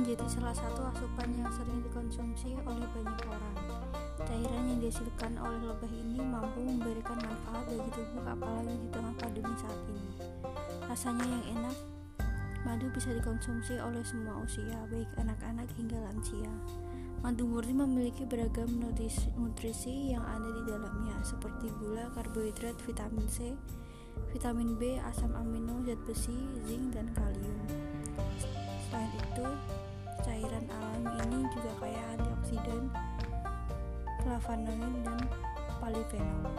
menjadi salah satu asupan yang sering dikonsumsi oleh banyak orang. Cairan yang dihasilkan oleh lebah ini mampu memberikan manfaat bagi tubuh apalagi di tengah pandemi saat ini. Rasanya yang enak, madu bisa dikonsumsi oleh semua usia, baik anak-anak hingga lansia. Madu murni memiliki beragam nutrisi yang ada di dalamnya, seperti gula, karbohidrat, vitamin C, vitamin B, asam amino, zat besi, zinc, dan kalium. Itu, cairan alami ini juga kaya antioksidan, flavonoid, dan polifenol.